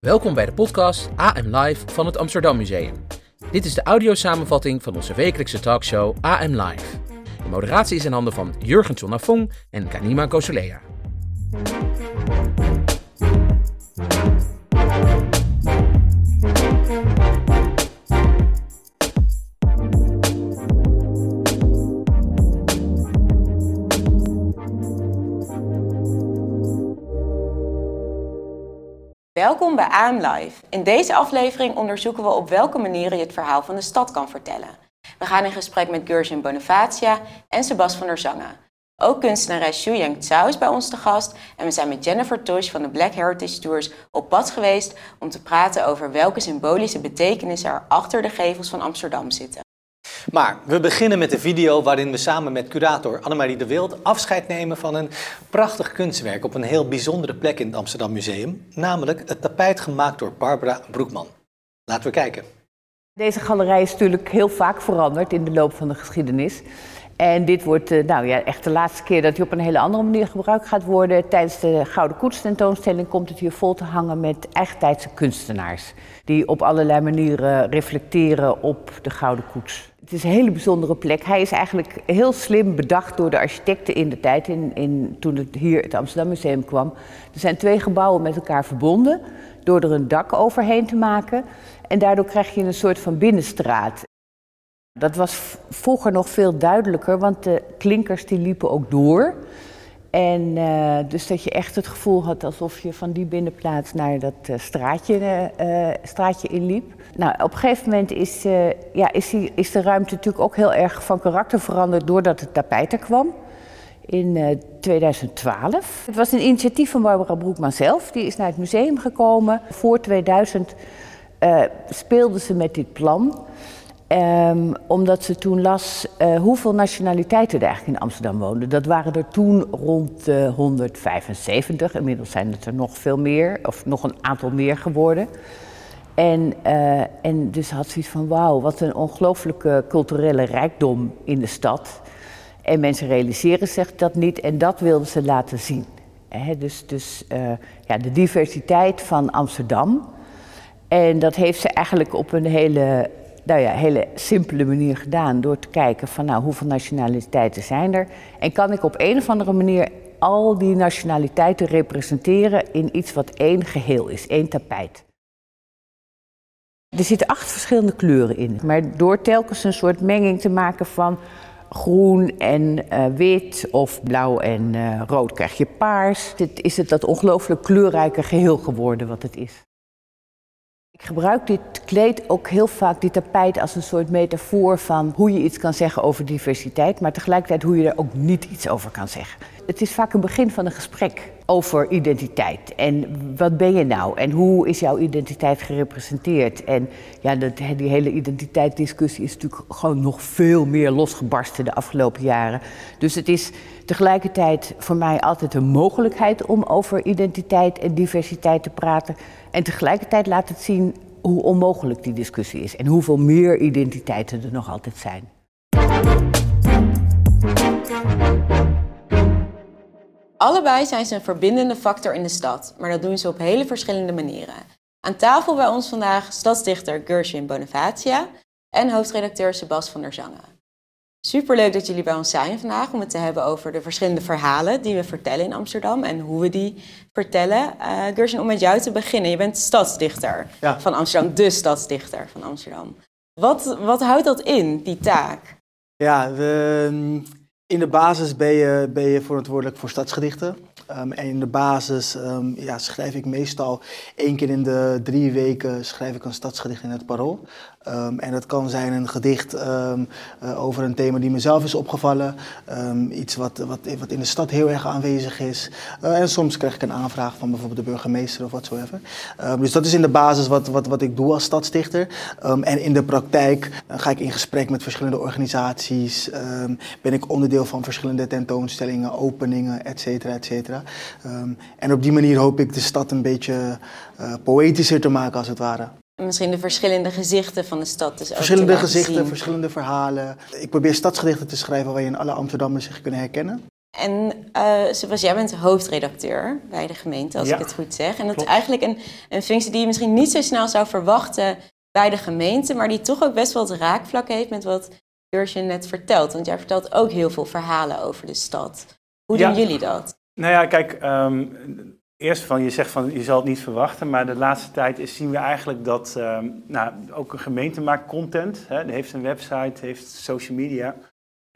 Welkom bij de podcast AM Live van het Amsterdam Museum. Dit is de audiosamenvatting van onze wekelijkse talkshow AM Live. De moderatie is in handen van Jurgen Tjonnafong en Kanima Kosolea. Welkom bij AM Live. In deze aflevering onderzoeken we op welke manieren je het verhaal van de stad kan vertellen. We gaan in gesprek met Gershon Bonifacia en Sebas van der Zangen. Ook kunstenares Xu Yang Zhao is bij ons te gast en we zijn met Jennifer Tosh van de Black Heritage Tours op pad geweest om te praten over welke symbolische betekenissen er achter de gevels van Amsterdam zitten. Maar we beginnen met een video waarin we samen met curator Annemarie de Wild afscheid nemen van een prachtig kunstwerk op een heel bijzondere plek in het Amsterdam Museum, namelijk het tapijt gemaakt door Barbara Broekman. Laten we kijken. Deze galerij is natuurlijk heel vaak veranderd in de loop van de geschiedenis. En dit wordt eh, nou ja, echt de laatste keer dat hij op een hele andere manier gebruikt gaat worden. Tijdens de Gouden Koets tentoonstelling komt het hier vol te hangen met eigentijdse kunstenaars. Die op allerlei manieren reflecteren op de Gouden Koets. Het is een hele bijzondere plek. Hij is eigenlijk heel slim bedacht door de architecten in de tijd, in, in, toen het hier het Amsterdam Museum kwam. Er zijn twee gebouwen met elkaar verbonden door er een dak overheen te maken. En daardoor krijg je een soort van binnenstraat. Dat was vroeger nog veel duidelijker, want de klinkers die liepen ook door. En uh, dus dat je echt het gevoel had alsof je van die binnenplaats naar dat uh, straatje, uh, straatje inliep. Nou, op een gegeven moment is, ja, is, is de ruimte natuurlijk ook heel erg van karakter veranderd doordat het tapijt er kwam. In 2012. Het was een initiatief van Barbara Broekman zelf. Die is naar het museum gekomen. Voor 2000 speelde ze met dit plan. Um, omdat ze toen las uh, hoeveel nationaliteiten er eigenlijk in Amsterdam woonden. Dat waren er toen rond uh, 175. Inmiddels zijn het er nog veel meer, of nog een aantal meer geworden. En, uh, en dus had ze iets van: wauw, wat een ongelooflijke culturele rijkdom in de stad. En mensen realiseren zich dat niet en dat wilden ze laten zien. Dus dus ja, de diversiteit van Amsterdam. En dat heeft ze eigenlijk op een hele nou ja, hele simpele manier gedaan. Door te kijken van nou, hoeveel nationaliteiten zijn er. En kan ik op een of andere manier al die nationaliteiten representeren in iets wat één geheel is, één tapijt. Er zitten acht verschillende kleuren in. Maar door telkens een soort menging te maken van groen en uh, wit of blauw en uh, rood krijg je paars. Dit, is het dat ongelooflijk kleurrijke geheel geworden wat het is. Ik gebruik dit kleed ook heel vaak, dit tapijt, als een soort metafoor van hoe je iets kan zeggen over diversiteit, maar tegelijkertijd hoe je er ook niet iets over kan zeggen. Het is vaak een begin van een gesprek over identiteit. En wat ben je nou? En hoe is jouw identiteit gerepresenteerd? En ja, dat, die hele identiteitsdiscussie is natuurlijk gewoon nog veel meer losgebarsten de afgelopen jaren. Dus het is tegelijkertijd voor mij altijd een mogelijkheid om over identiteit en diversiteit te praten. En tegelijkertijd laat het zien hoe onmogelijk die discussie is en hoeveel meer identiteiten er nog altijd zijn. Allebei zijn ze een verbindende factor in de stad, maar dat doen ze op hele verschillende manieren. Aan tafel bij ons vandaag stadsdichter Gershon Bonifacia en hoofdredacteur Sebas van der Zangen. Superleuk dat jullie bij ons zijn vandaag om het te hebben over de verschillende verhalen die we vertellen in Amsterdam en hoe we die vertellen. Uh, om met jou te beginnen. Je bent stadsdichter ja. van Amsterdam, de stadsdichter van Amsterdam. Wat, wat houdt dat in, die taak? Ja, we, in de basis ben je, ben je verantwoordelijk voor stadsgedichten. Um, en in de basis um, ja, schrijf ik meestal één keer in de drie weken schrijf ik een stadsgedicht in het Parool. Um, en dat kan zijn een gedicht uh, over een thema die mezelf is opgevallen. Iets wat, wat, wat in de stad heel erg aanwezig is. Uh, en soms krijg ik een aanvraag van bijvoorbeeld de burgemeester of wat zo even. dus dat is in de basis wat, wat, wat ik doe als stadsdichter. en in de praktijk uh, ga ik in gesprek met verschillende organisaties. ben ik onderdeel van verschillende tentoonstellingen, openingen, et cetera, et cetera. En op die manier hoop ik de stad een beetje poëtischer te maken als het ware. Misschien de verschillende gezichten van de stad. Dus verschillende ook gezichten, zien. verschillende verhalen. Ik probeer stadsgedichten te schrijven waarin alle Amsterdammers zich kunnen herkennen. En uh, Sebas, jij bent hoofdredacteur bij de gemeente, als ik het goed zeg. En dat is eigenlijk een, een functie die je misschien niet zo snel zou verwachten bij de gemeente, maar die toch ook best wel het raakvlak heeft met wat Gersje net vertelt. Want jij vertelt ook heel veel verhalen over de stad. Hoe doen jullie dat? Nou ja, kijk, um, eerst van, je zegt van je zal het niet verwachten, maar de laatste tijd is, zien we eigenlijk dat um, nou, ook een gemeente maakt content. Hè, heeft een website, heeft social media.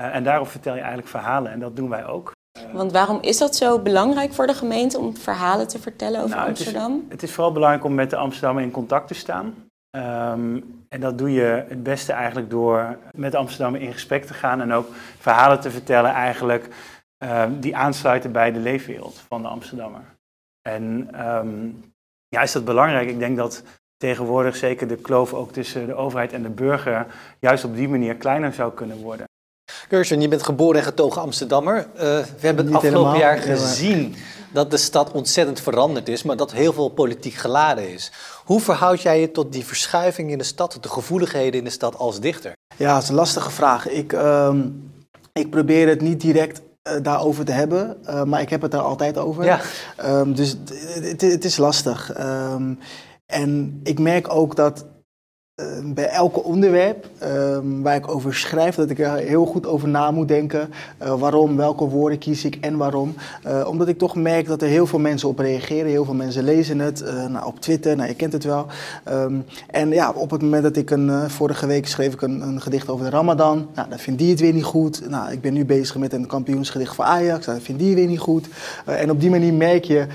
Uh, en daarop vertel je eigenlijk verhalen en dat doen wij ook. Want waarom is dat zo belangrijk voor de gemeente om verhalen te vertellen over nou, Amsterdam? Het is, het is, vooral belangrijk om met de Amsterdammer in contact te staan. Um, en dat doe je het beste eigenlijk door met Amsterdammer in gesprek te gaan en ook verhalen te vertellen eigenlijk um, die aansluiten bij de leefwereld van de Amsterdammer. En um, ja, is dat belangrijk? Ik denk dat tegenwoordig zeker de kloof ook tussen de overheid en de burger juist op die manier kleiner zou kunnen worden. Gershon, je bent geboren en getogen Amsterdammer. Uh, we hebben het afgelopen jaar gezien dat de stad ontzettend veranderd is, maar dat heel veel politiek geladen is. Hoe verhoud jij je tot die verschuiving in de stad, de gevoeligheden in de stad als dichter? Ja, dat is een lastige vraag. Ik, uh, ik probeer het niet direct daarover te hebben, uh, maar ik heb het daar altijd over. Ja. Um, dus het, het, is lastig. Um, en ik merk ook dat Ehm, bij elke onderwerp ehm, waar ik over schrijf, dat ik er heel goed over na moet denken. Uh, waarom, welke woorden kies ik en waarom. Uh, omdat ik toch merk dat er heel veel mensen op reageren. Heel veel mensen lezen het uh, nou, op Twitter, nou, je kent het wel. Um, en ja, op het moment dat ik een, vorige week schreef ik een, een, gedicht over de Ramadan. Nou, dan vindt die het weer niet goed. Nou, ik ben nu bezig met een kampioensgedicht voor Ajax. Nou, dat vindt die weer niet goed. en op die manier merk je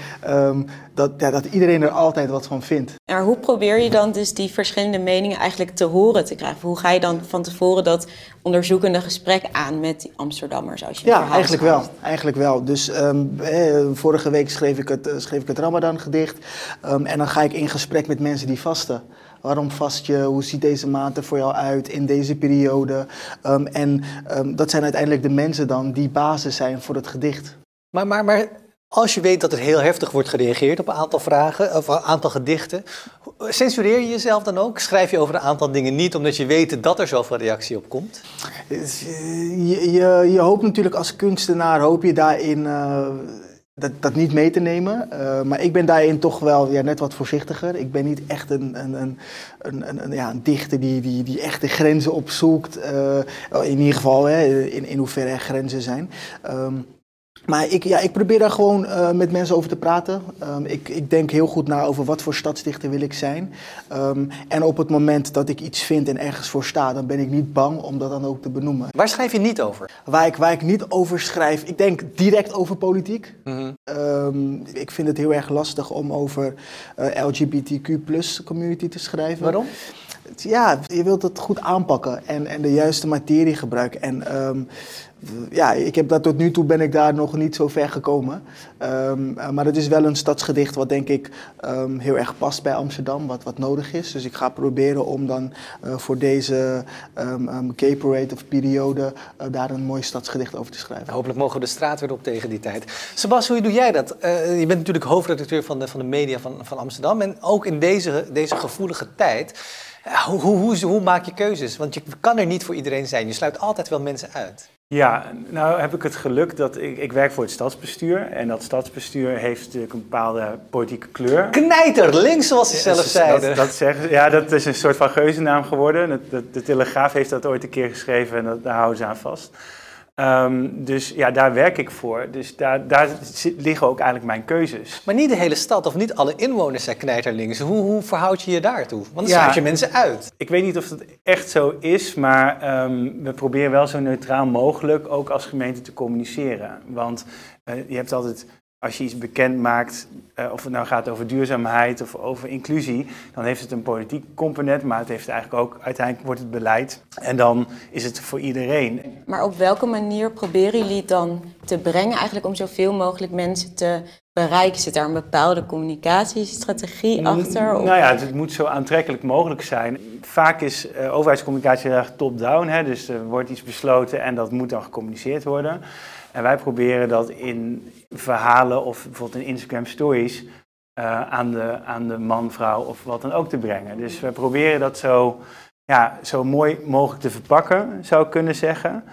dat, ja, dat iedereen er altijd wat van vindt. Maar hoe probeer je dan dus die verschillende meningen eigenlijk te horen te krijgen? Hoe ga je dan van tevoren dat onderzoekende gesprek aan met die Amsterdammers? Als je ja, eigenlijk wel, eigenlijk wel. Dus um, eh, vorige week schreef ik het, uh, schreef ik het Ramadan-gedicht. Um, en dan ga ik in gesprek met mensen die vasten. Waarom vast je? Hoe ziet deze maand er voor jou uit in deze periode? Um, en um, dat zijn uiteindelijk de mensen dan die basis zijn voor het gedicht. Maar, maar, maar als je weet dat er heel heftig wordt gereageerd op een aantal vragen, of een aantal gedichten, censureer je jezelf dan ook? Schrijf je over een aantal dingen niet omdat je weet dat er zoveel reactie op komt? Je, je, je hoopt natuurlijk als kunstenaar, hoop je daarin uh, dat, dat niet mee te nemen. Uh, maar ik ben daarin toch wel ja, net wat voorzichtiger. Ik ben niet echt een, een, een, een, een ja, een dichter die, die, die echt de grenzen opzoekt. In ieder geval, in, in hoeverre er grenzen zijn. Um, maar ik, ja, ik probeer daar gewoon uh, met mensen over te praten. Um, ik, ik denk heel goed na over wat voor stadsdichter wil ik zijn. Um, en op het moment dat ik iets vind en ergens voor sta, dan ben ik niet bang om dat dan ook te benoemen. Waar schrijf je niet over? Waar ik, waar ik niet over schrijf, ik denk direct over politiek. Mm -hmm. um, ik vind het heel erg lastig om over uh, eh, LGBTQ community te schrijven. Waarom? Ja, je wilt het goed aanpakken en, en de juiste materie gebruiken. En ja, ik heb dat tot nu toe ben ik daar nog niet zo ver gekomen. Um, maar het is wel een stadsgedicht wat denk ik um, heel erg past bij Amsterdam, wat, wat nodig is. Dus ik ga proberen om dan uh, voor deze um, gay parade of periode uh, daar een mooi stadsgedicht over te schrijven. Hopelijk mogen we de straat weer op tegen die tijd. Sebas, hoe doe jij dat? Uh, je bent natuurlijk hoofdredacteur van de, van de media van, van Amsterdam. En ook in deze, deze gevoelige tijd hoe, hoe, hoe, maak je keuzes? Want je kan er niet voor iedereen zijn. Je sluit altijd wel mensen uit. Ja, nou heb ik het geluk dat ik, ik werk voor het stadsbestuur. En dat stadsbestuur heeft natuurlijk een bepaalde politieke kleur. Knijter, links zoals ze zelf zeiden. Dat, dat zeggen, ja, dat is een soort van geuzennaam geworden. De, de, Telegraaf heeft dat ooit een keer geschreven en dat, daar houden ze aan vast. Um, dus ja, daar werk ik voor. Dus daar, daar liggen ook eigenlijk mijn keuzes. Maar niet de hele stad of niet alle inwoners zijn knijterlinks. Hoe, hoe verhoud je je daartoe? Want dan ja, sluit je mensen uit. Ik weet niet of dat echt zo is, maar um, we proberen wel zo neutraal mogelijk ook als gemeente te communiceren. Want uh, je hebt altijd als je iets bekend maakt, uh, of het nou gaat over duurzaamheid of over inclusie, dan heeft het een politiek component, maar het heeft eigenlijk ook, uiteindelijk wordt het beleid en dan is het voor iedereen. Maar op welke manier proberen jullie het dan te brengen, eigenlijk om zoveel mogelijk mensen te bereiken? Zit daar een bepaalde communicatiestrategie achter? Of? Nou ja, het moet zo aantrekkelijk mogelijk zijn. Vaak is uh, overheidscommunicatie heel erg top-down, dus er wordt iets besloten en dat moet dan gecommuniceerd worden. En wij proberen dat in verhalen of bijvoorbeeld in Instagram stories uh, aan, de, aan de man, vrouw of wat dan ook te brengen. Dus we proberen dat zo, ja, zo mooi mogelijk te verpakken, zou ik kunnen zeggen.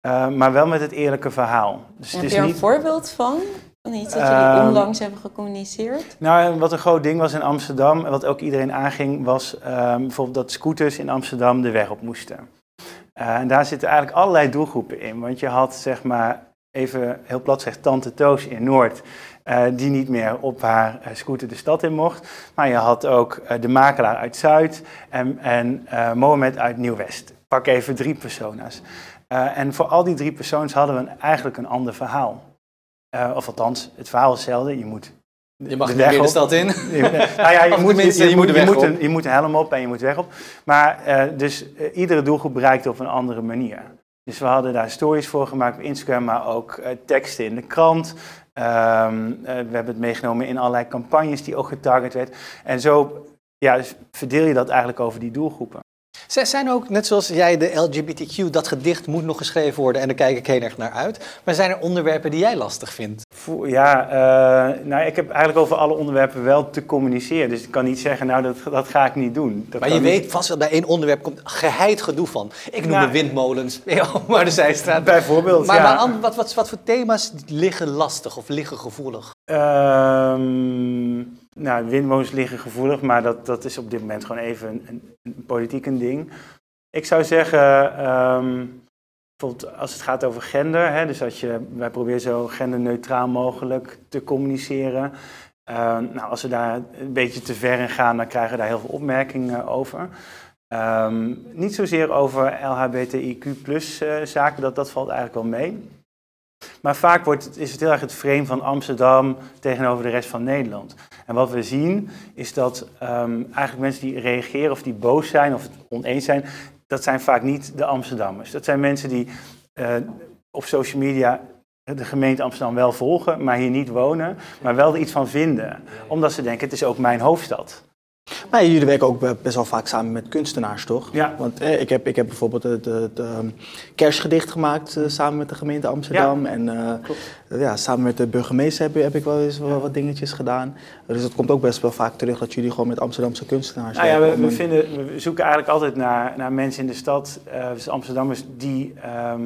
eh, maar wel met het eerlijke verhaal. Dus Heb het je is er niet... een voorbeeld van? Van iets dat jullie Ehm, onlangs hebben gecommuniceerd? Nou, wat een groot ding was in Amsterdam, en wat ook iedereen aanging, was ehm, bijvoorbeeld dat scooters in Amsterdam de weg op moesten. Eh, en daar zitten eigenlijk allerlei doelgroepen in. Want je had, zeg maar, even heel plat gezegd, Tante Toos in Noord, eh, die niet meer op haar eh, scooter de stad in mocht. Maar je had ook de makelaar uit Zuid en, en Mohamed uit Nieuw-West. Pak even drie persona's. En voor al die drie persona's hadden we een- eigenlijk een ander verhaal. Eh, of althans, het verhaal is hetzelfde. Je moet Je mag de niet meer de stad in. Je- nou ja, je Of moet, een, helm op en je moet weg op. Maar eh, dus eh, iedere doelgroep bereikt op een andere manier. Dus we hadden daar stories voor gemaakt op Instagram, maar ook teksten in de krant. Ehm, eh, we hebben het meegenomen in allerlei campagnes die ook getarget werd. En zo ja, dus verdeel je dat eigenlijk over die doelgroepen. Zij zijn ook, net zoals jij, de LGBTQ, dat gedicht moet nog geschreven worden en daar kijk ik heel erg naar uit. Maar zijn er onderwerpen die jij lastig vindt? Ja, eh, nou, ik heb eigenlijk over alle onderwerpen wel te communiceren. Dus ik kan niet zeggen, nou, dat, dat ga ik niet doen. Dat Maar je niet. weet vast wel, bij één onderwerp komt geheid gedoe van. Ik noem Nou, de windmolens, maar de zijstraat. Bijvoorbeeld, Maar, ja. maar wat, wat, wat voor thema's liggen lastig of liggen gevoelig? Ehm, nou, windmolens liggen gevoelig, maar dat, dat is op dit moment gewoon even een, een, politiek een ding. Ik zou zeggen, ehm, bijvoorbeeld als het gaat over gender, hè, dus dat je, wij proberen zo genderneutraal mogelijk te communiceren. Ehm, nou, als we daar een beetje te ver in gaan, dan krijgen we daar heel veel opmerkingen over. Ehm, niet zozeer over LHBTIQ plus eh, zaken, dat, dat valt eigenlijk wel mee. Maar vaak wordt is het heel erg het frame van Amsterdam tegenover de rest van Nederland. En wat we zien is dat ehm, eigenlijk mensen die reageren of die boos zijn of het oneens zijn, dat zijn vaak niet de Amsterdammers. Dat zijn mensen die eh, op social media de gemeente Amsterdam wel volgen, maar hier niet wonen, maar wel er iets van vinden. Omdat ze denken, het is ook mijn hoofdstad. Maar jullie werken ook be- best wel vaak samen met kunstenaars, toch? Ja. Want eh, ik, heb, ik heb bijvoorbeeld het, het, ehm, kerstgedicht gemaakt eh, samen met de gemeente Amsterdam. En eh, ja, samen met de burgemeester heb, heb ik wel eens wel wat dingetjes gedaan. Dus het komt ook best wel vaak terug dat jullie gewoon met Amsterdamse kunstenaars Nou ja, we, vinden, we zoeken eigenlijk altijd naar, naar mensen in de stad, eh, dus Amsterdammers, die ehm,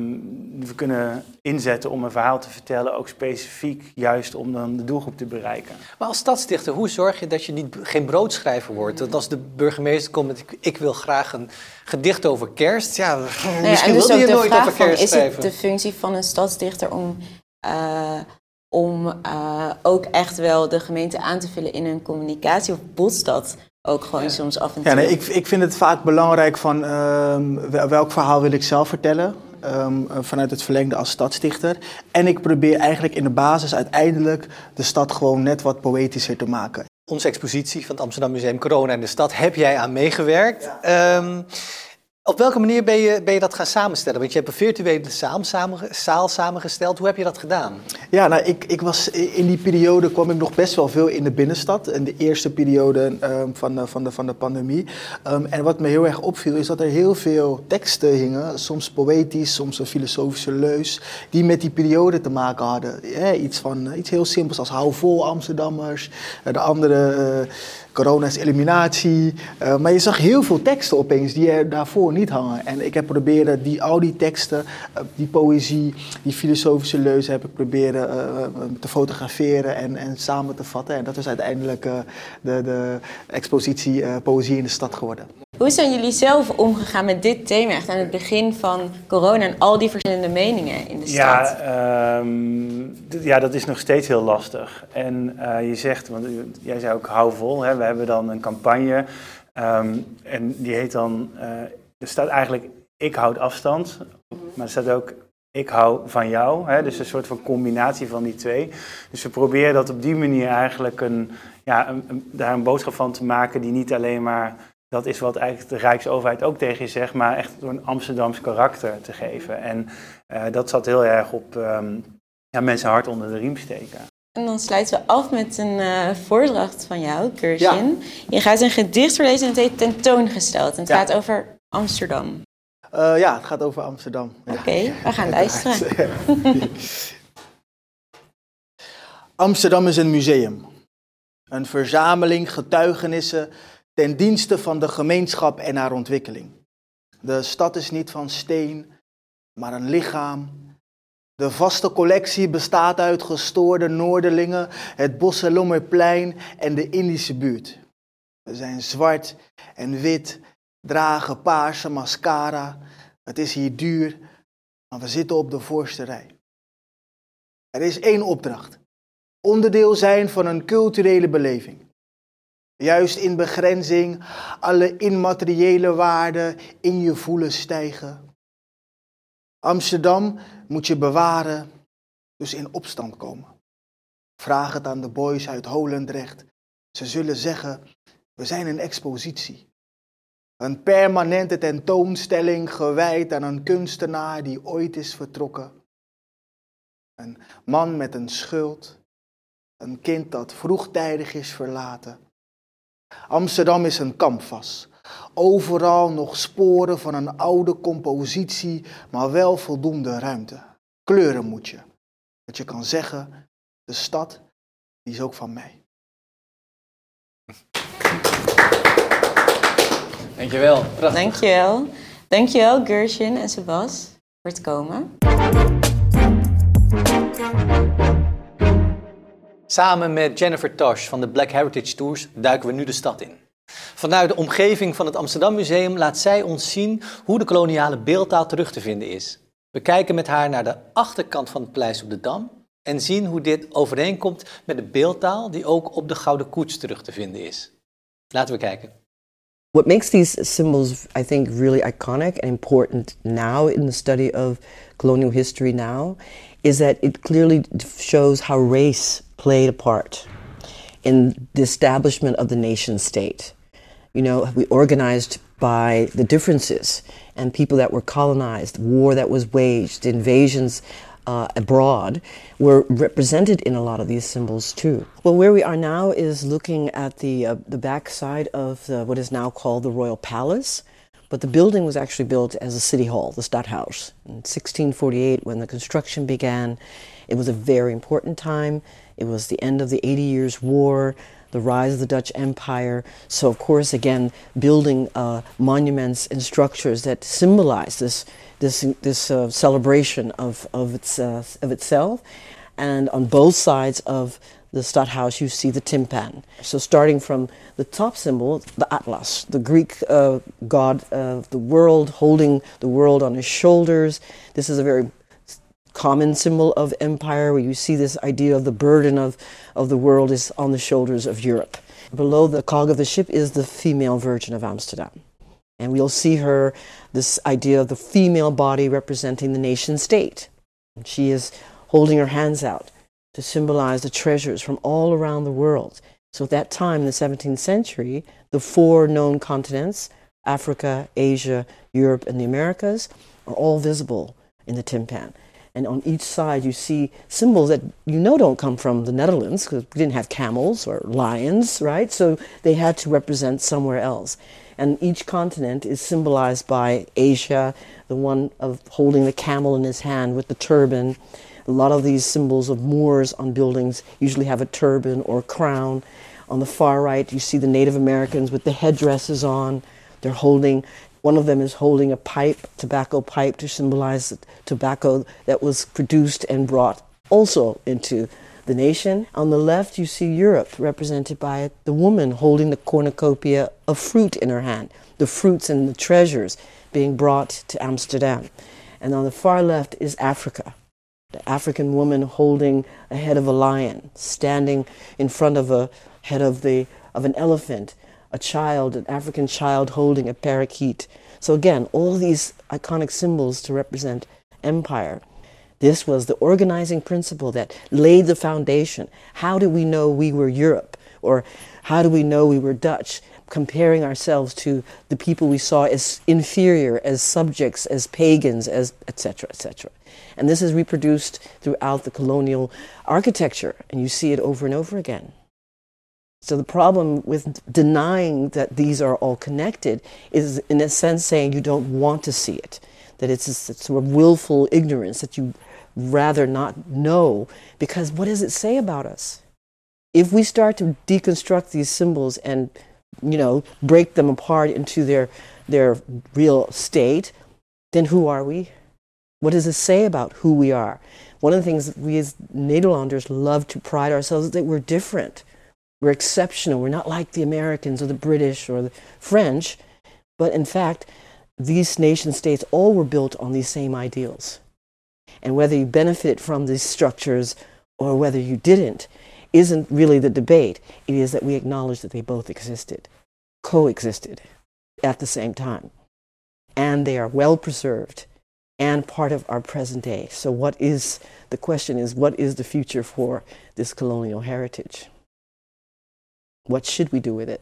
die we kunnen inzetten om een verhaal te vertellen, ook specifiek juist om dan de doelgroep te bereiken. Maar als stadsdichter, hoe zorg je dat je niet, geen broodschrijver wordt? Dat als de burgemeester komt met ik, ik wil graag een gedicht over kerst, ja, Nou ja, misschien en dus wil ook je de nooit vraag over van, kerst is het schrijven. de functie van een stadsdichter om, om eh, ook echt wel de gemeente aan te vullen in hun communicatie? Of botst dat ook gewoon soms af en toe? Ja, nee, ik, ik vind het vaak belangrijk van ehm, wel- welk verhaal wil ik zelf vertellen. ehm, eh, vanuit het verlengde als stadsdichter. En ik probeer eigenlijk in de basis uiteindelijk de stad gewoon net wat poëtischer te maken. Onze expositie van het Amsterdam Museum Corona in de Stad heb jij aan meegewerkt. Ehm, op welke manier ben je, ben je dat gaan samenstellen? Want je hebt een virtuele zaal, zaal samengesteld. Hoe heb je dat gedaan? Ja, nou, ik, ik was, in die periode kwam ik nog best wel veel in de binnenstad. In de eerste periode ehm, van, de, van, de, van de pandemie. Ehm, en wat me heel erg opviel is dat er heel veel teksten hingen. Soms poëtisch, soms een filosofische leus. Die met die periode te maken hadden. Ja, iets, van, eh, iets heel simpels als hou vol Amsterdammers. Eh, de andere... eh, Corona is eliminatie. Eh, maar je zag heel veel teksten opeens die er daarvoor niet hangen. En ik heb proberen die, al die teksten, eh, die poëzie, die filosofische leuzen heb ik proberen eh, te fotograferen en, en samen te vatten. En dat is uiteindelijk de, de expositie Poëzie in de Stad geworden. Hoe zijn jullie zelf omgegaan met dit thema echt aan het begin van corona en al die verschillende meningen in de stad? Ja, ehm, ja, dat is nog steeds heel lastig. En eh, je zegt, want jij zei ook hou vol, hè, we hebben dan een campagne ehm, en die heet dan, eh, er staat eigenlijk ik houd afstand, maar er staat ook ik hou van jou. Hè, dus een soort van combinatie van die twee. Dus we proberen dat op die manier eigenlijk een, ja, een, een- daar een boodschap van te maken die niet alleen maar dat is wat eigenlijk de Rijksoverheid ook tegen je zegt, maar echt door een Amsterdams karakter te geven. En eh, dat zat heel erg op ehm, ja, mensen hard onder de riem steken. En dan sluiten we af met een eh, voordracht van jou, Kirsjen. Je gaat een gedicht voorlezen en het heet tentoongesteld. En het Ja. gaat over Amsterdam. Eh, ja, het gaat over Amsterdam. Ja. Oké, we gaan luisteren. Amsterdam is een museum. Een verzameling getuigenissen ten dienste van de gemeenschap en haar ontwikkeling. De stad is niet van steen, maar een lichaam. De vaste collectie bestaat uit gestoorde Noorderlingen, het Bosselommerplein en de Indische buurt. We zijn zwart en wit, dragen paarse mascara. Het is hier duur, maar we zitten op de voorste rij. Er is één opdracht. Onderdeel zijn van een culturele beleving. Juist in begrenzing, alle immateriële waarden in je voelen stijgen. Amsterdam moet je bewaren, dus in opstand komen. Vraag het aan de boys uit Holendrecht. Ze zullen zeggen, we zijn een expositie. Een permanente tentoonstelling gewijd aan een kunstenaar die ooit is vertrokken. Een man met een schuld. Een kind dat vroegtijdig is verlaten. Amsterdam is een kampvas. Overal nog sporen van een oude compositie, maar wel voldoende ruimte. Kleuren moet je. Dat je kan zeggen, de stad die is ook van mij. Dankjewel. Prachtig. Dankjewel. Dankjewel Gershon en Sebas voor het komen. Samen met Jennifer Tosh van de Black Heritage Tours duiken we nu de stad in. Vanuit de omgeving van het Amsterdam Museum laat zij ons zien hoe de koloniale beeldtaal terug te vinden is. We kijken met haar naar de achterkant van het paleis op de Dam en zien hoe dit overeenkomt met de beeldtaal die ook op de Gouden Koets terug te vinden is. Laten we kijken. What makes these symbols, I think, really iconic and important now in the study of colonial history now is that it clearly shows how race played a part in the establishment of the nation state. You know, we organized by the differences and people that were colonized, war that was waged, invasions uh, abroad were represented in a lot of these symbols too. Well, where we are now is looking at the uh, the back side of the, what is now called the Royal Palace, but the building was actually built as a city hall, the Stadthaus, in 1648 when the construction began. It was a very important time. It was the end of the Eighty Years' War the rise of the Dutch Empire. So, of course, again, building uh, monuments and structures that symbolize this this this uh, celebration of of its uh, of itself. And on both sides of the Stadthaus, you see the timpan. So, starting from the top symbol, the Atlas, the Greek uh, god of the world, holding the world on his shoulders. This is a very common symbol of empire, where you see this idea of the burden of, of the world is on the shoulders of Europe. Below the cog of the ship is the female Virgin of Amsterdam. And we'll see her, this idea of the female body representing the nation state. And she is holding her hands out to symbolize the treasures from all around the world. So at that time, in the 17th century, the four known continents, Africa, Asia, Europe, and the Americas, are all visible in the timpan. And on each side, you see symbols that you know don't come from the Netherlands because we didn't have camels or lions, right? So they had to represent somewhere else. And each continent is symbolized by Asia, the one of holding the camel in his hand with the turban. A lot of these symbols of Moors on buildings usually have a turban or a crown. On the far right, you see the Native Americans with the headdresses on. They're holding one of them is holding a pipe, tobacco pipe, to symbolize tobacco that was produced and brought also into the nation. On the left, you see Europe represented by the woman holding the cornucopia of fruit in her hand, the fruits and the treasures being brought to Amsterdam. And on the far left is Africa, the African woman holding a head of a lion, standing in front of a head of, the, of an elephant, a child, an African child holding a parakeet. So again, all these iconic symbols to represent empire. This was the organizing principle that laid the foundation. How do we know we were Europe? Or how do we know we were Dutch? Comparing ourselves to the people we saw as inferior, as subjects, as pagans, as etc., etc. And this is reproduced throughout the colonial architecture, and you see it over and over again. So the problem with denying that these are all connected is, in a sense, saying you don't want to see it, that it's a sort of willful ignorance that you rather not know, because what does it say about us? If we start to deconstruct these symbols and, you know, break them apart into their their real state, then who are we? What does it say about who we are? One of the things we as Nederlanders love to pride ourselves is that we're different. We're exceptional. We're not like the Americans or the British or the French. But in fact, these nation states all were built on these same ideals. And whether you benefited from these structures or whether you didn't isn't really the debate. It is that we acknowledge that they both existed, coexisted at the same time. And they are well preserved and part of our present day. So, what is the question is what is the future for this colonial heritage? What should we do with it?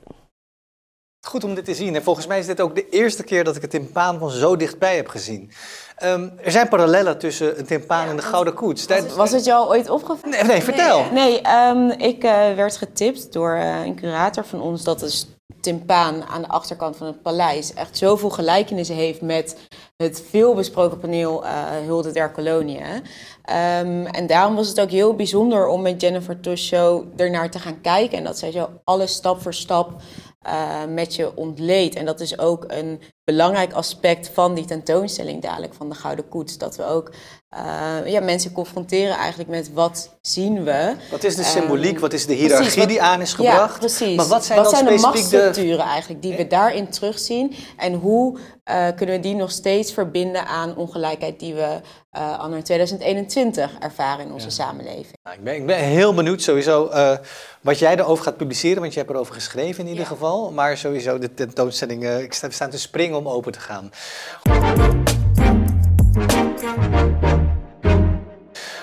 Goed om dit te zien. En volgens mij is dit ook de eerste keer dat ik het timpaan van zo dichtbij heb gezien. Ehm, er zijn parallellen tussen een timpaan en de Gouden Koets. Was, was het jou ooit opgevallen? Nee, nee, vertel. Nee, ehm, ik eh, werd getipt door eh, een curator van ons dat de timpaan aan de achterkant van het paleis echt zoveel gelijkenissen heeft met het veelbesproken paneel uh, Hulde der Koloniën. Ehm, en daarom was het ook heel bijzonder om met Jennifer Tosho ernaar te gaan kijken. En dat zij zo alles stap voor stap uh, met je ontleed. En dat is ook een belangrijk aspect van die tentoonstelling dadelijk van de Gouden Koets. Dat we ook uh, ja, mensen confronteren eigenlijk met wat zien we. Wat is de symboliek, um, wat is de hiërarchie precies, wat, die aan is gebracht? Ja, precies. Maar wat zijn, wat dan zijn de machtsstructuren de... eigenlijk die we daarin terugzien? En hoe uh, kunnen we die nog steeds verbinden aan ongelijkheid die we uh, anno 2021 ervaren in onze ja. samenleving? Nou, ik, ben, ik ben heel benieuwd sowieso uh, wat jij erover gaat publiceren, want je hebt erover geschreven in ieder ja. geval. Maar sowieso de tentoonstelling, uh, ik sta, we staan te springen om open te gaan.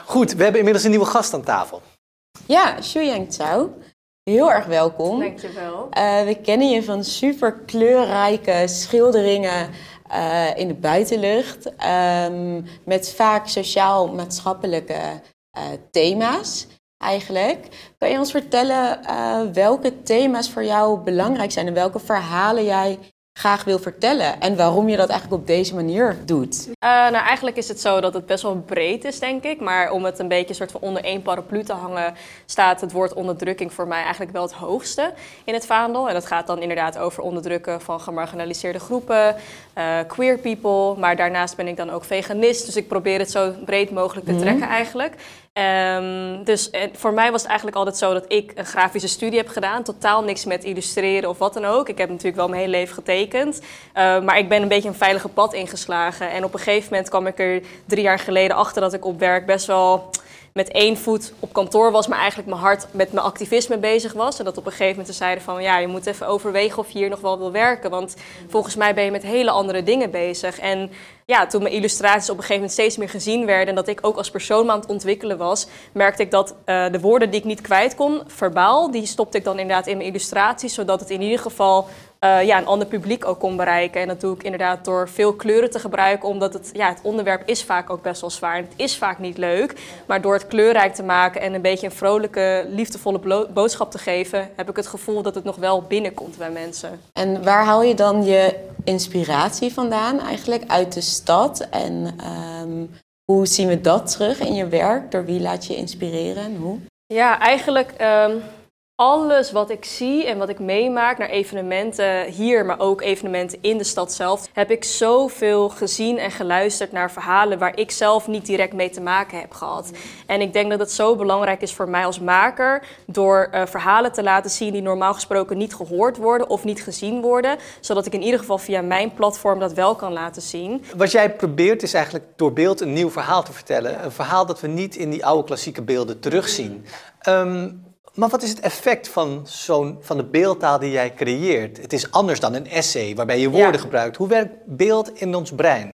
Goed, we hebben inmiddels een nieuwe gast aan tafel. Ja, Yang Tsao. Heel erg welkom. Dankjewel. Uh, we kennen je van super kleurrijke schilderingen uh, in de buitenlucht. Um, met vaak sociaal-maatschappelijke uh, thema's eigenlijk. Kan je ons vertellen welke thema's voor jou belangrijk zijn en welke verhalen jij graag wil vertellen en waarom je dat eigenlijk op deze manier doet? Uh, nou, eigenlijk is het zo dat het best wel breed is, denk ik. Maar om het een beetje soort van onder één paraplu te hangen, staat het woord onderdrukking voor mij eigenlijk wel het hoogste in het vaandel. En dat gaat dan inderdaad over onderdrukken van gemarginaliseerde groepen, uh, queer people. Maar daarnaast ben ik dan ook veganist, dus ik probeer het zo breed mogelijk te trekken eigenlijk. Um, dus voor mij was het eigenlijk altijd zo dat ik een grafische studie heb gedaan. Totaal niks met illustreren of wat dan ook. Ik heb natuurlijk wel mijn hele leven getekend. Uh, maar ik ben een beetje een veilige pad ingeslagen. En op een gegeven moment kwam ik er drie jaar geleden achter dat ik op werk best wel met één voet op kantoor was, maar eigenlijk mijn hart met mijn activisme bezig was. En dat op een gegeven moment zeiden van ja, je moet even overwegen of je hier nog wel wil werken. Want volgens mij ben je met hele andere dingen bezig. En ja, toen mijn illustraties op een gegeven moment steeds meer gezien werden en dat ik ook als persoon aan het ontwikkelen was, merkte ik dat uh, de woorden die ik niet kwijt kon, verbaal, die stopte ik dan inderdaad in mijn illustraties, zodat het in ieder geval uh, ja, een ander publiek ook kon bereiken. En dat doe ik inderdaad door veel kleuren te gebruiken, omdat het, ja, het onderwerp is vaak ook best wel zwaar. En het is vaak niet leuk, maar door het kleurrijk te maken en een beetje een vrolijke, liefdevolle boodschap te geven, heb ik het gevoel dat het nog wel binnenkomt bij mensen. En waar haal je dan je inspiratie vandaan eigenlijk uit de stad? En um, hoe zien we dat terug in je werk? Door wie laat je inspireren en hoe? Ja, eigenlijk um, alles wat ik zie en wat ik meemaak naar evenementen hier, maar ook evenementen in de stad zelf, heb ik zoveel gezien en geluisterd naar verhalen waar ik zelf niet direct mee te maken heb gehad. En ik denk dat het zo belangrijk is voor mij als maker door uh, verhalen te laten zien die normaal gesproken niet gehoord worden of niet gezien worden, zodat ik in ieder geval via mijn platform dat wel kan laten zien. Wat jij probeert is eigenlijk door beeld een nieuw verhaal te vertellen. Een verhaal dat we niet in die oude klassieke beelden terugzien. Um, maar wat is het effect van, zo'n, van de beeldtaal die jij creëert? Het is anders dan een essay waarbij je woorden ja. gebruikt. Hoe werkt beeld in ons brein?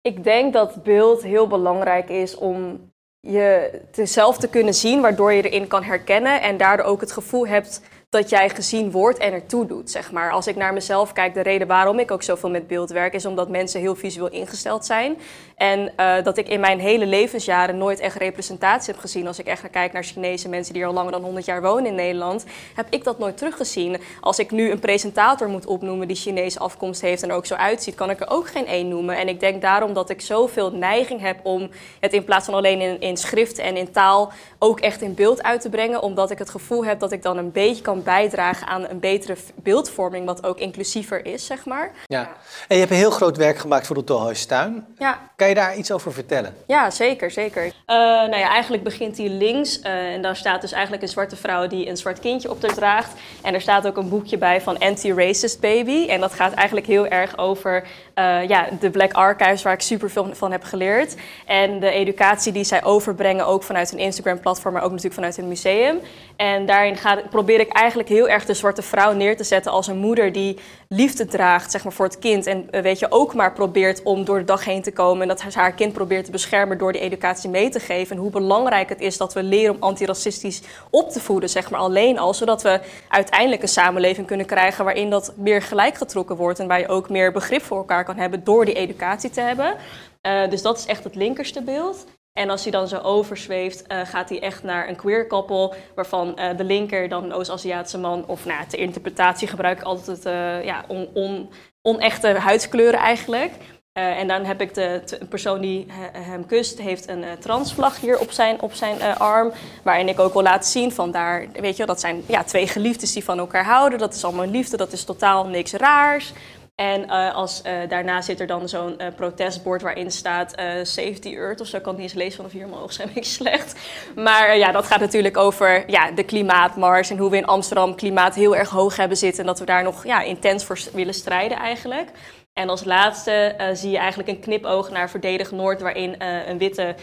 Ik denk dat beeld heel belangrijk is om je zelf te kunnen zien, waardoor je erin kan herkennen en daardoor ook het gevoel hebt dat jij gezien wordt en ertoe doet, zeg maar. Als ik naar mezelf kijk, de reden waarom ik ook zoveel met beeld werk... is omdat mensen heel visueel ingesteld zijn. En uh, dat ik in mijn hele levensjaren nooit echt representatie heb gezien. Als ik echt kijk naar Chinese mensen die al langer dan 100 jaar wonen in Nederland... heb ik dat nooit teruggezien. Als ik nu een presentator moet opnoemen die Chinese afkomst heeft... en ook zo uitziet, kan ik er ook geen één noemen. En ik denk daarom dat ik zoveel neiging heb om het in plaats van alleen in, in schrift en in taal... ook echt in beeld uit te brengen. Omdat ik het gevoel heb dat ik dan een beetje kan kan bijdragen aan een betere beeldvorming, wat ook inclusiever is, zeg maar. Ja. En je hebt een heel groot werk gemaakt voor de Tolhuistuin. Ja, Kan je daar iets over vertellen? Ja, zeker, zeker. Eh, nou ja, eigenlijk begint hij links eh, en daar staat dus eigenlijk een zwarte vrouw die een zwart kindje op haar draagt. En er staat ook een boekje bij van Anti-Racist Baby. En dat gaat eigenlijk heel erg over eh, ja, de Black Archives, waar ik super veel van heb geleerd. En de educatie die zij overbrengen, ook vanuit hun Instagram-platform, maar ook natuurlijk vanuit hun museum. En daarin probeer ik eigenlijk heel erg de zwarte vrouw neer te zetten als een moeder die liefde draagt zeg maar, voor het kind. En eh, weet je, ook maar probeert om door de dag heen te komen. En dat ze haar kind probeert te beschermen door die educatie mee te geven. En hoe belangrijk het is dat we leren om antiracistisch op te voeden, zeg maar alleen al. Zodat we uiteindelijk een samenleving kunnen krijgen waarin dat meer gelijk getrokken wordt. En waar je ook meer begrip voor elkaar kan hebben door die educatie te hebben. Eh, dus dat is echt het linkerste beeld. En als hij dan zo overzweeft, eh, gaat hij echt naar een queer koppel, waarvan eh, de linker dan een Oost-Aziatische man, of nou, ter interpretatie gebruik ik altijd eh, ja, on, on, onechte huidskleuren eigenlijk. En dan heb ik de, de persoon die he- hem kust, heeft een transvlag hier op zijn, op zijn arm. Waarin ik ook wil laten zien van daar, weet je, dat zijn ja, twee geliefdes die van elkaar houden. Dat is allemaal liefde, dat is totaal niks raars. En eh, als, eh, daarna zit er dan zo'n eh, protestbord waarin staat Safety Earth of zo. Ik kan het niet eens lezen vanaf hier omhoog, zijn beetje slecht. Maar ja, dat gaat natuurlijk over ja, de klimaatmars en hoe we in Amsterdam klimaat heel erg hoog hebben zitten. En dat we daar nog ja, intens voor willen strijden eigenlijk. En als laatste zie je eigenlijk een knipoog naar Verdedig Noord, waarin een witte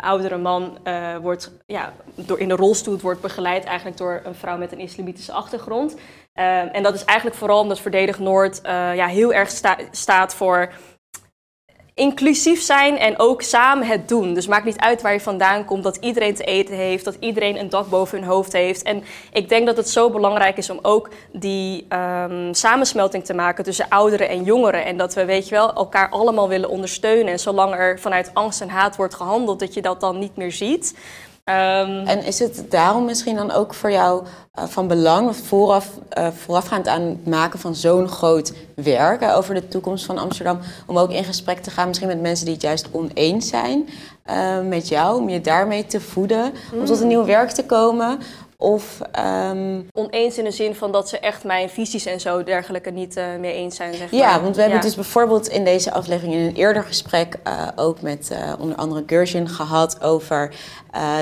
oudere man wordt, ja, door, in de rolstoel wordt begeleid eigenlijk door een vrouw met een islamitische achtergrond. Eh, en dat is eigenlijk vooral omdat Verdedig Noord eh, ja, heel erg sta- staat voor inclusief zijn en ook samen het doen. Dus maakt niet uit waar je vandaan komt, dat iedereen te eten heeft, dat iedereen een dak boven hun hoofd heeft. En ik denk dat het zo belangrijk is om ook die ehm, samensmelting te maken tussen ouderen en jongeren. En dat we, weet je wel, elkaar allemaal willen ondersteunen. En zolang er vanuit angst en haat wordt gehandeld, dat je dat dan niet meer ziet. Ehm, En is het daarom misschien dan ook voor jou eh, van belang, vooraf, eh, voorafgaand aan het maken van zo'n groot werk eh, over de toekomst van Amsterdam, om ook in gesprek te gaan misschien met mensen die het juist oneens zijn met jou, om je daarmee te voeden, om tot een nieuw werk te komen? Of ehm, oneens in de zin van dat ze echt mijn visies en zo dergelijke niet eh, mee eens zijn. Zeg maar. Ja, want we hebben Ja. dus bijvoorbeeld in deze aflevering in een eerder gesprek eh, ook met eh, onder andere Gershon gehad over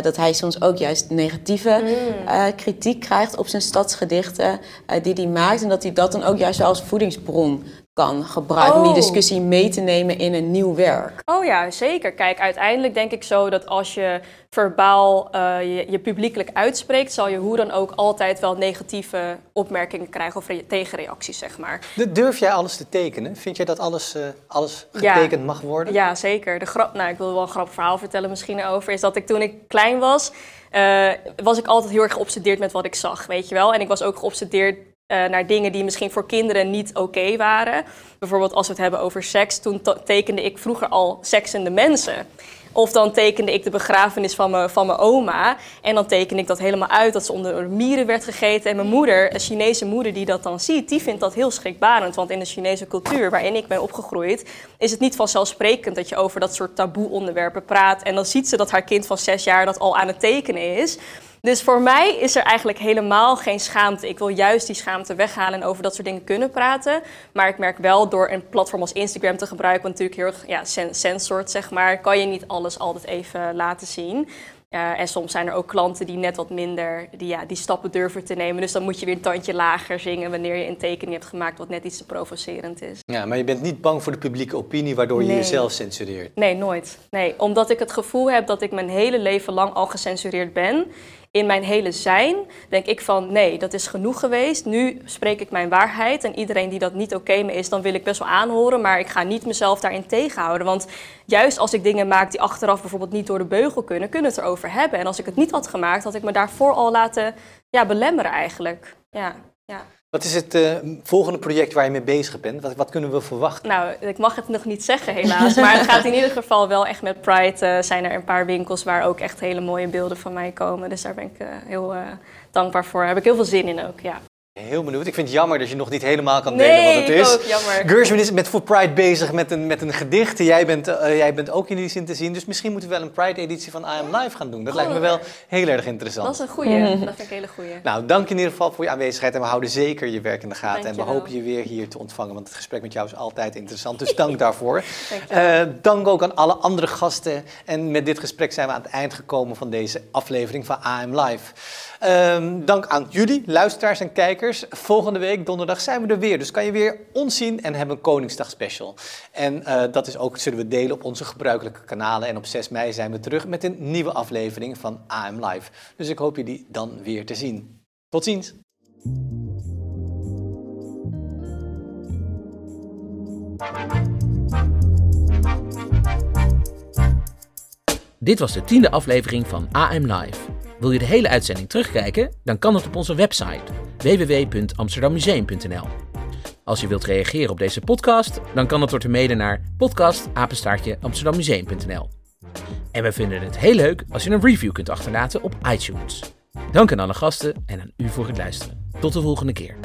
dat hij soms ook juist negatieve Mm. kritiek krijgt op zijn stadsgedichten die hij maakt. En dat hij dat dan ook juist wel als voedingsbron kan gebruiken om die Oh. discussie mee te nemen in een nieuw werk. Oh ja, zeker. Kijk, uiteindelijk denk ik zo dat als je verbaal eh, je, je publiekelijk uitspreekt, zal je hoe dan ook altijd wel negatieve opmerkingen krijgen of re- tegenreacties, zeg maar. Durf jij alles te tekenen? Vind jij dat alles, eh, alles Ja. getekend mag worden? Ja, zeker. De grap, nou, ik wil wel een grappig verhaal vertellen misschien over. Is dat ik toen ik klein was, eh, was ik altijd heel erg geobsedeerd met wat ik zag, weet je wel. En ik was ook geobsedeerd naar dingen die misschien voor kinderen niet oké waren. Bijvoorbeeld als we het hebben over seks. Toen to- tekende ik vroeger al seksende mensen. Of dan tekende ik de begrafenis van mijn, van mijn oma. En dan tekende ik dat helemaal uit dat ze onder mieren werd gegeten. En mijn moeder, een Chinese moeder die dat dan ziet, die vindt dat heel schrikbarend. Want in de Chinese cultuur waarin ik ben opgegroeid, is het niet vanzelfsprekend dat je over dat soort taboe onderwerpen praat. En dan ziet ze dat haar kind van zes jaar dat al aan het tekenen is. Dus voor mij is er eigenlijk helemaal geen schaamte. Ik wil juist die schaamte weghalen en over dat soort dingen kunnen praten. Maar ik merk wel door een platform als Instagram te gebruiken, wat natuurlijk heel erg ja, censored, zeg maar, kan je niet alles altijd even laten zien. Eh, en soms zijn er ook klanten die net wat minder die, ja, die stappen durven te nemen. Dus dan moet je weer een tandje lager zingen wanneer je een tekening hebt gemaakt wat net iets te provocerend is. Ja, maar je bent niet bang voor de publieke opinie waardoor je jezelf censureert. Nee, nooit. Nee, omdat ik het gevoel heb dat ik mijn hele leven lang al gecensureerd ben. In mijn hele zijn denk ik van nee, dat is genoeg geweest. Nu spreek ik mijn waarheid. En iedereen die dat niet oké mee is, dan wil ik best wel aanhoren. Maar ik ga niet mezelf daarin tegenhouden. Want juist als ik dingen maak die achteraf bijvoorbeeld niet door de beugel kunnen, kunnen het erover hebben. En als ik het niet had gemaakt, had ik me daarvoor al laten ja, belemmeren eigenlijk. Ja, ja. Wat is het eh, volgende project waar je mee bezig bent? Wat, wat kunnen we verwachten? Nou, ik mag het nog niet zeggen helaas. Maar het gaat in ieder geval wel echt met Pride. eh, zijn er een paar winkels waar ook echt hele mooie beelden van mij komen. Dus daar ben ik eh, heel dankbaar voor. Heb ik heel veel zin in ook, ja. Heel benieuwd. Ik vind het jammer dat je nog niet helemaal kan Nee, delen wat het ik is. ook, jammer. Gershwin is met For Pride bezig met een, met een gedicht. Jij bent, eh, jij bent ook in die zin te zien. Dus misschien moeten we wel een Pride-editie van I Am Live gaan doen. Dat lijkt me wel heel erg interessant. Dat is een goeie. Dat vind ik een hele goeie. Nou, dank in ieder geval voor je aanwezigheid. En we houden zeker je werk in de gaten. En we hopen je weer hier te ontvangen. Want het gesprek met jou is altijd interessant. Dus dank daarvoor. Dankjewel. Eh, dank ook aan alle andere gasten. En met dit gesprek zijn we aan het eind gekomen van deze aflevering van AM Live. Ehm, dank aan jullie, luisteraars en kijkers. Volgende week, donderdag, zijn we er weer. Dus kan je weer ons zien en hebben een Koningsdag special. En eh, dat is ook, zullen we delen op onze gebruikelijke kanalen. En op 6 mei zijn we terug met een nieuwe aflevering van AM Live. Dus ik hoop jullie dan weer te zien. Tot ziens. Dit was de tiende aflevering van AM Live. Wil je de hele uitzending terugkijken? Dan kan het op onze website www.amsterdammuseum.nl. Als je wilt reageren op deze podcast, dan kan het door te mailen naar podcastapenstaartjeamsterdammuseum.nl. En we vinden het heel leuk als je een review kunt achterlaten op iTunes. Dank aan alle gasten en aan u voor het luisteren. Tot de volgende keer.